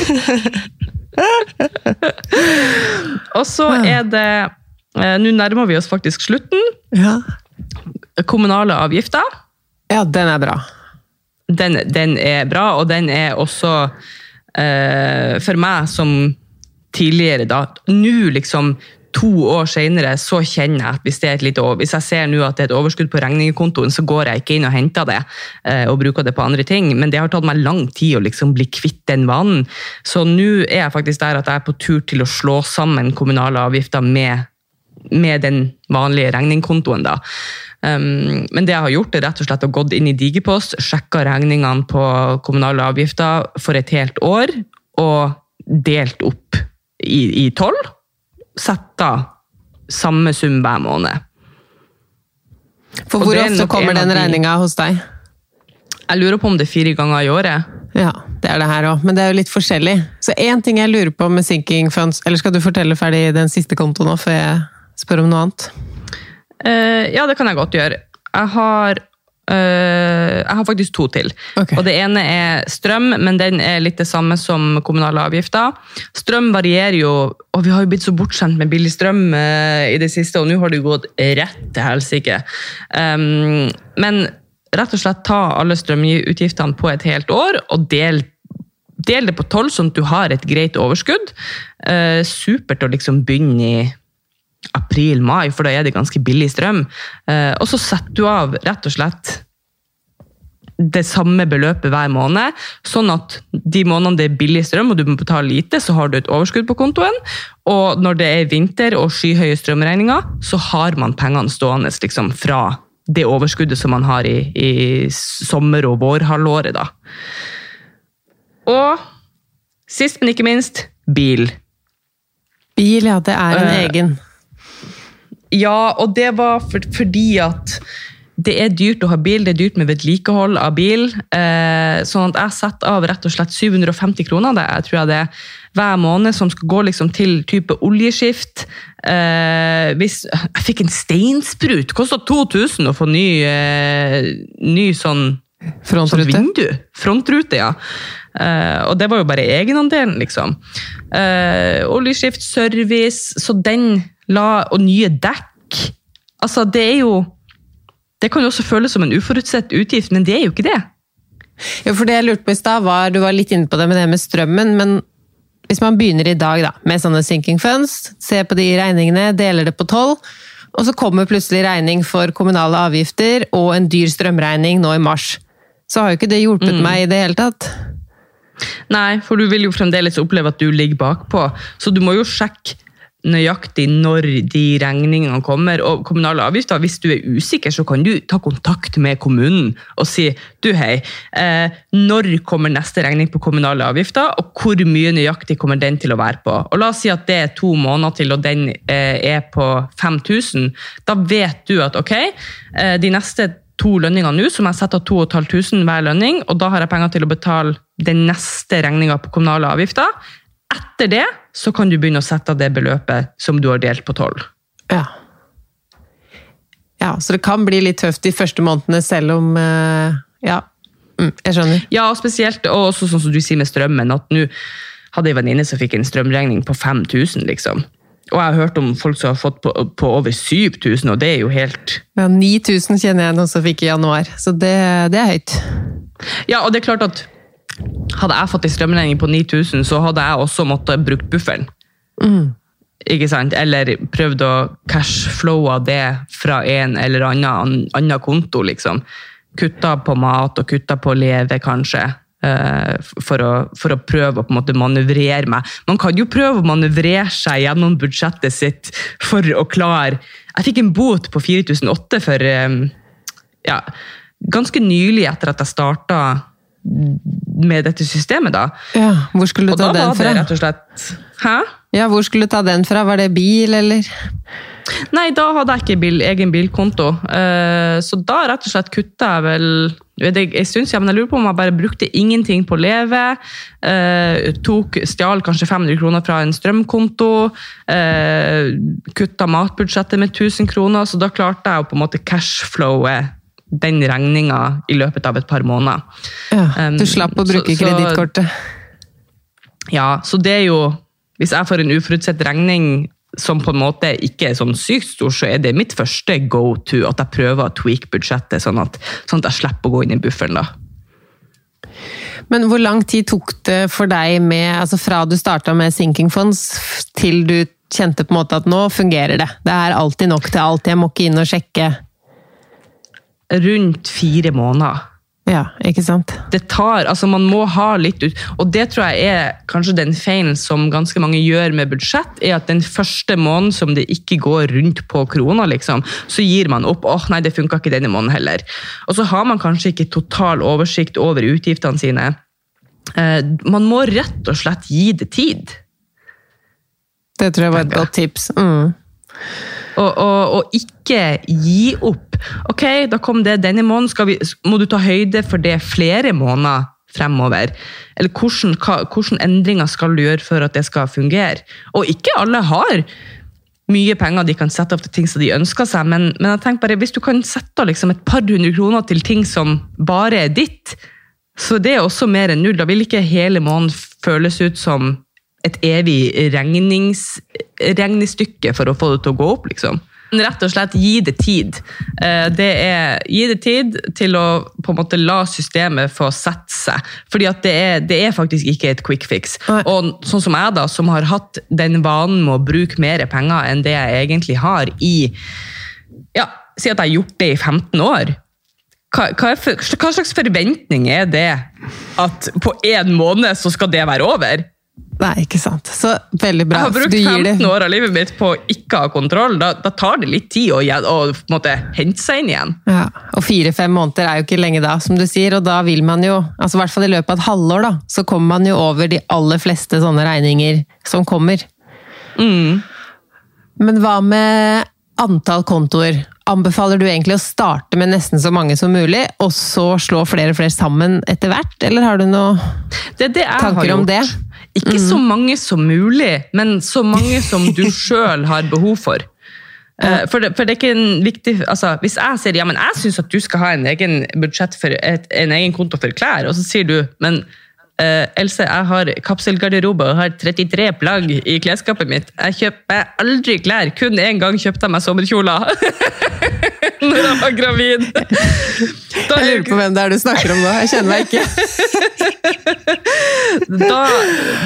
[LAUGHS] Og så er det eh, Nå nærmer vi oss faktisk slutten. Ja. Kommunale avgifter. ja, den er bra. Den, den er bra, og den er også eh, For meg som tidligere, da Nå, liksom to år senere, så kjenner jeg at hvis, det er et lite, hvis jeg ser nå at det er et overskudd på regningskontoen, så går jeg ikke inn og henter det eh, og bruker det på andre ting. Men det har tatt meg lang tid å liksom bli kvitt den vanen. Så nå er jeg faktisk der at jeg er på tur til å slå sammen kommunale avgifter med, med den vanlige regningkontoen. da. Um, men det jeg har gjort, er rett og slett å gått inn i Digipost, sjekka regningene på kommunale avgifter for et helt år, og delt opp i, i Setta samme sum hver måned. For hvor ofte kommer den de- regninga hos deg? Jeg lurer på om det er fire ganger i året. Ja, det er det her òg, men det er jo litt forskjellig. Så én ting jeg lurer på med sinking funds Eller skal du fortelle ferdig den siste kontoen nå, før jeg spør om noe annet? Uh, ja, det kan jeg godt gjøre. Jeg har, jeg har faktisk to til. Okay. Og Det ene er strøm, men den er litt det samme som kommunale avgifter. Strøm varierer jo, og vi har jo blitt så bortskjemt med billig strøm eh, i det siste, og nå har det jo gått rett til helsike. Um, men rett og slett ta alle strømutgiftene på et helt år, og del Del det på tolv, sånn at du har et greit overskudd. Uh, supert å liksom begynne i april-mai, for da er det ganske billig strøm. Eh, og så setter du av rett og slett det samme beløpet hver måned, sånn at de månedene det er billig strøm og du må betale lite, så har du et overskudd på kontoen. Og når det er vinter og skyhøye strømregninger, så har man pengene stående liksom, fra det overskuddet som man har i, i sommer- og vårhalvåret. Da. Og sist, men ikke minst, bil. Bil, ja, det er en uh, egen. Ja, og det var for, fordi at det er dyrt å ha bil, det er dyrt med vedlikehold av bil. Eh, sånn at jeg setter av rett og slett 750 kroner det jeg tror jeg det er, hver måned, som skal gå liksom til type oljeskift. Eh, hvis, jeg fikk en steinsprut, kosta 2000 å få ny, eh, ny sånn Sånn Frontrute. vindu. Frontrute, ja. Eh, og det var jo bare egenandelen, liksom. Uh, oljeskift, service, så den la Og nye dekk. Altså, det er jo Det kan jo også føles som en uforutsett utgift, men det er jo ikke det. Ja, for det jeg lurte på i stad, var Du var litt inne på det med det med strømmen, men hvis man begynner i dag da, med sånne sinking funds, ser på de regningene, deler det på tolv, og så kommer plutselig regning for kommunale avgifter og en dyr strømregning nå i mars, så har jo ikke det hjulpet meg i det hele tatt. Nei, for du vil jo fremdeles oppleve at du ligger bakpå, så du må jo sjekke nøyaktig når de regningene kommer. Og kommunale avgifter, hvis du er usikker, så kan du ta kontakt med kommunen og si du hei, eh, når kommer neste regning på kommunale avgifter, og hvor mye nøyaktig kommer den til å være på? Og La oss si at det er to måneder til, og den eh, er på 5000. Da vet du at ok, eh, de neste to lønningene nå, som jeg setter av 2500 hver lønning, og da har jeg penger til å betale den neste regninga på kommunale avgifter. Etter det så kan du begynne å sette av det beløpet som du har delt på tolv. Ja. Ja, så det kan bli litt tøft de første månedene, selv om eh, Ja, mm, jeg skjønner. Ja, og spesielt og også sånn som du sier med strømmen, at nå hadde jeg venninne som fikk en strømregning på 5000, liksom. Og jeg har hørt om folk som har fått på, på over 7000, og det er jo helt Ja, 9000 kjenner jeg noen som fikk i januar, så det, det er høyt. Ja, og det er klart at hadde jeg fått en strømregning på 9000, så hadde jeg også måttet brukt bufferen. Ikke sant? Eller prøvd å cashflowe det fra en eller annen, annen konto, liksom. Kutta på mat og kutta på leve, kanskje. eh, For å, for å prøve å på en måte manøvrere meg. Man kan jo prøve å manøvrere seg gjennom budsjettet sitt for å klare Jeg fikk en bot på 4008 for eh, ja, ganske nylig etter at jeg starta med dette systemet, da. Ja, Hvor skulle Og du ta den det fra? rett og slett Hæ? Ja, hvor skulle du ta den fra? Var det bil, eller? Nei, da hadde jeg ikke bil, egen bilkonto. Eh, så da rett og slett kutta jeg vel vet ikke, en stund siden, men jeg lurer på om jeg bare brukte ingenting på Leve. Eh, tok, Stjal kanskje 500 kroner fra en strømkonto. Eh, kutta matbudsjettet med 1000 kroner, så da klarte jeg å på en måte cashflowe den regninga i løpet av et par måneder. Ja, du slapp å bruke kredittkortet. Ja, så det er jo Hvis jeg får en uforutsett regning som på en måte ikke er sånn sykt stor, så er det mitt første go to at jeg prøver å tweake budsjettet, sånn at, sånn at jeg slipper å gå inn i bufferen. da. Men hvor lang tid tok det for deg med, altså fra du starta med sinking funds, til du kjente på en måte at nå fungerer det? Det er alltid nok til alt, jeg må ikke inn og sjekke. Rundt fire måneder. Ja, ikke sant? Det tar, altså Man må ha litt ut Og det tror jeg er kanskje den feilen som ganske mange gjør med budsjett, er at den første måneden som det ikke går rundt på krona, liksom, så gir man opp. åh nei, det funka ikke denne måneden heller. Og så har man kanskje ikke total oversikt over utgiftene sine. Eh, man må rett og slett gi det tid. Det tror jeg var et godt tips. Mm. Og, og, ikke gi opp. Ok, da kom det denne måneden. Vi, må du ta høyde for det flere måneder fremover? Eller hvordan, hvordan endringer skal du gjøre for at det skal fungere? Og ikke alle har mye penger de kan sette opp til ting som de ønsker seg, men, men jeg tenker bare, hvis du kan sette av liksom et par hundre kroner til ting som bare er ditt, så det er også mer enn null. Da vil ikke hele måneden føles ut som et evig regnings, regnestykke for å få det til å gå opp, liksom. Rett og slett gi det tid. Eh, Det er, gi det tid til å på en måte la systemet få sette seg. Fordi at det er, det er faktisk ikke et quick fix. Og sånn som jeg, da, som har hatt den vanen med å bruke mer penger enn det jeg egentlig har i ja, Si at jeg har gjort det i 15 år. Hva, hva, for, hva slags forventning er det at på én måned så skal det være over? Nei, ikke sant. Så veldig bra. Jeg har brukt Du gir det- 15 år av livet mitt på å ikke ha kontroll. Da, da tar det litt tid å, å måte, hente seg inn igjen. Ja, og fire-fem måneder er jo ikke lenge da, som du sier, og da vil man jo, altså i hvert fall i løpet av et halvår da, så kommer man jo over de aller fleste sånne regninger som kommer. Men hva med antall kontoer? Anbefaler du egentlig å starte med nesten så mange som mulig, og så slå flere og flere sammen etter hvert? Eller har du noen Det det tanker om det? Ikke så mange som mulig, men så mange som du [LAUGHS] sjøl har behov for. Eh, For det, for det er ikke en viktig altså, Hvis jeg sier ja, men jeg syns at du skal ha en egen budsjett for et, en egen konto for klær, og så sier du men uh, Else, jeg har kapselgarderobe og har 33 plagg i klesskapet mitt. Jeg kjøper aldri klær. Kun én gang kjøpte jeg meg sommerkjoler. [LAUGHS] Når jeg var gravid. Da Jeg lurer på hvem det er du snakker om nå. Jeg kjenner meg ikke. [LAUGHS] da,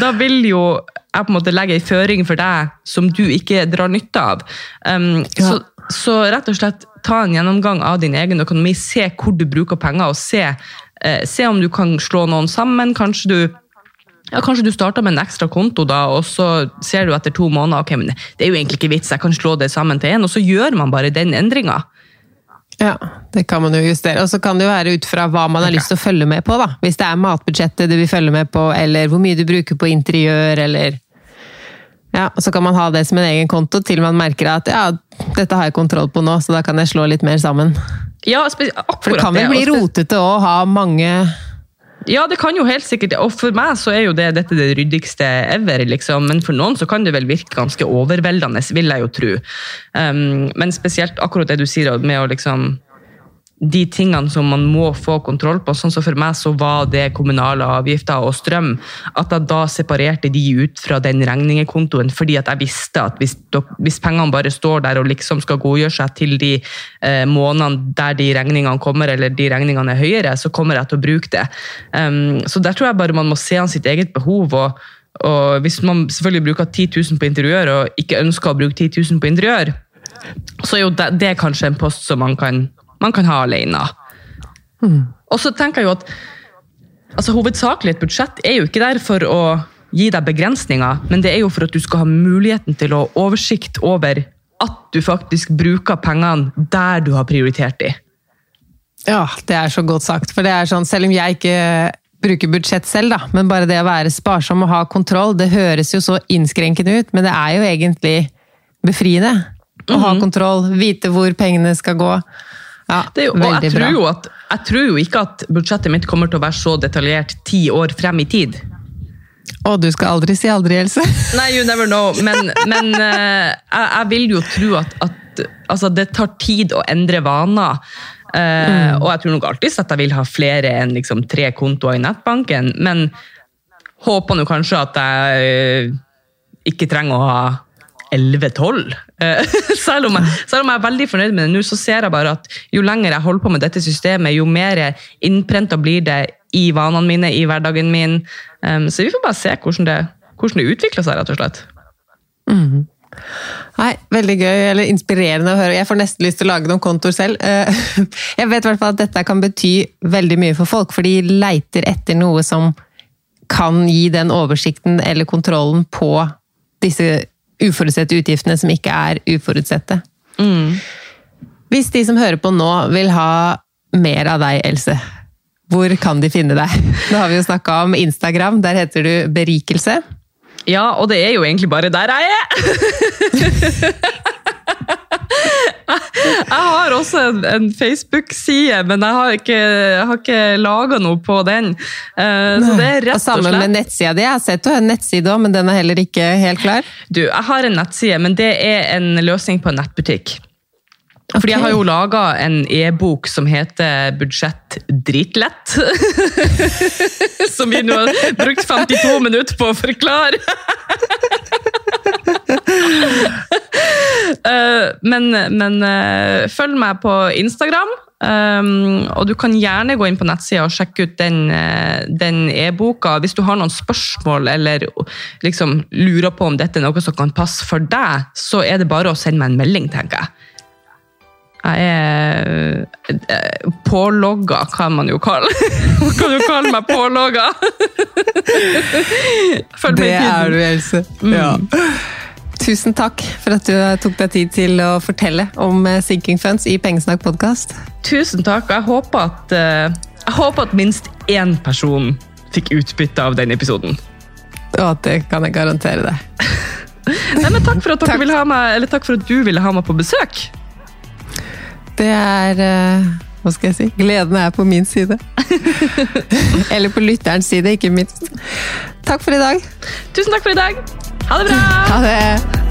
da vil jo jeg på en måte legge en føring for deg som du ikke drar nytte av. Um, Ja. så, så rett og slett ta en gjennomgang av din egen økonomi, se hvor du bruker penger, og se, eh, se om du kan slå noen sammen. Kanskje du ja, Kanskje du starter med en ekstra konto, da, og så ser du etter to måneder ok, men det er jo egentlig ikke vits, jeg kan slå det sammen til én, og så gjør man bare den endringa. Ja, det kan man jo justere. Og så kan det jo være ut fra hva man har lyst til å følge med på, da. Hvis det er matbudsjettet du vil følge med på, eller hvor mye du bruker på interiør, eller Ja, og så kan man ha det som en egen konto til man merker at ja, dette har jeg kontroll på nå, så da kan jeg slå litt mer sammen. Ja, akkurat akkurat For det kan vel bli rotete å ha mange Ja, det kan jo helt sikkert, og for meg så er jo det dette det ryddigste ever, liksom. Men for noen så kan det vel virke ganske overveldende, vil jeg jo tro. Um, men spesielt akkurat det du sier med å liksom de tingene som man må få kontroll på, sånn som for meg så var det kommunale avgifter og strøm, at jeg da separerte de ut fra den regningekontoen, fordi at jeg visste at hvis, hvis pengene bare står der og liksom skal godgjøre seg til de eh, månedene der de regningene kommer, eller de regningene er høyere, så kommer jeg til å bruke det. Um, så der tror jeg bare man må se an sitt eget behov, og, og hvis man selvfølgelig bruker 10 000 på interiør, og ikke ønsker å bruke 10 000 på interiør, så er jo det, det er kanskje en post som man kan, man kan ha alene. Og så tenker jeg jo at altså, hovedsakelig et budsjett er jo ikke der for å gi deg begrensninger, men det er jo for at du skal ha muligheten til å ha oversikt over at du faktisk bruker pengene der du har prioritert de. Ja, det er så godt sagt. For det er sånn, selv om jeg ikke bruker budsjett selv, da, men bare det å være sparsom og ha kontroll, det høres jo så innskrenkende ut, men det er jo egentlig befriende. Å ha kontroll, vite hvor pengene skal gå. Ja, Det jo, og jeg tror, at, jeg tror jo ikke at budsjettet mitt kommer til å være så detaljert ti år frem i tid. Å, du skal aldri si aldri, Else. [LAUGHS] Nei, you never know. Men, men eh, jeg, jeg vil jo tro at, at altså, det tar tid å endre vaner. Mm. Og jeg tror nok alltid at jeg vil ha flere enn liksom, tre kontoer i nettbanken. Men håper nå kanskje at jeg eh, ikke trenger å ha 11-12. Eh, [LAUGHS] selv, om jeg- selv om jeg er veldig fornøyd med det nå, så ser jeg bare at jo lenger jeg holder på med dette systemet, jo mer innprenta blir det i vanene mine, i hverdagen min. Så vi får bare se hvordan det, hvordan det utvikler seg, rett og slett. Nei, veldig gøy, eller inspirerende å høre. Jeg får nesten lyst til å lage noen kontoer selv. Eh, [LAUGHS] Jeg vet i hvert fall at dette kan bety veldig mye for folk, for de leiter etter noe som kan gi den oversikten eller kontrollen på disse uforutsette utgiftene som ikke er uforutsette. Hvis de som hører på nå vil ha mer av deg, Else, hvor kan de finne deg? [LAUGHS] Nå har vi jo snakka om Instagram, der heter du Berikelse. Ja, og det er jo egentlig bare der jeg er! [LAUGHS] Jeg har også en, en Facebook-side, men jeg har ikke, jeg har ikke laga noe på den. Uh, så det er Og rett og sammen med nettsida di. Jeg har sett du har en nettside òg, men den er heller ikke helt klar. Du, jeg har en nettside, men det er en løsning på en nettbutikk. Fordi jeg har jo laga en e-bok som heter Budsjett dritlett. [LAUGHS] som vi nå har brukt 52 minutter på å forklare. [LAUGHS] Eh, men men eh, følg meg på Instagram. Um, og du kan gjerne gå inn på nettsida og sjekke ut den, den e-boka. Hvis du har noen spørsmål eller liksom lurer på om dette er noe som kan passe for deg, så er det bare å sende meg en melding, tenker jeg. Jeg er pålogga, kan man jo kalle [LAUGHS] kan jo kalle meg pålogga! [LAUGHS] Følg med i tiden. Det er du, Else. Ja. Tusen takk for at du tok deg tid til å fortelle om eh, Sinking Funds i Pengesnakk podkast. Tusen takk. Jeg håper at, eh, jeg håper at minst én person fikk utbytte av den episoden. Og det kan jeg garantere deg. [LAUGHS] Nei, men takk for at dere Takk. ville ha meg, eller takk for at du ville ha meg på besøk. Det er eh, Hva skal jeg si? Gleden er på min side. [LAUGHS] Eller på lytterens side, ikke minst. Takk for i dag. Tusen takk for i dag. Ha det bra! Ha det.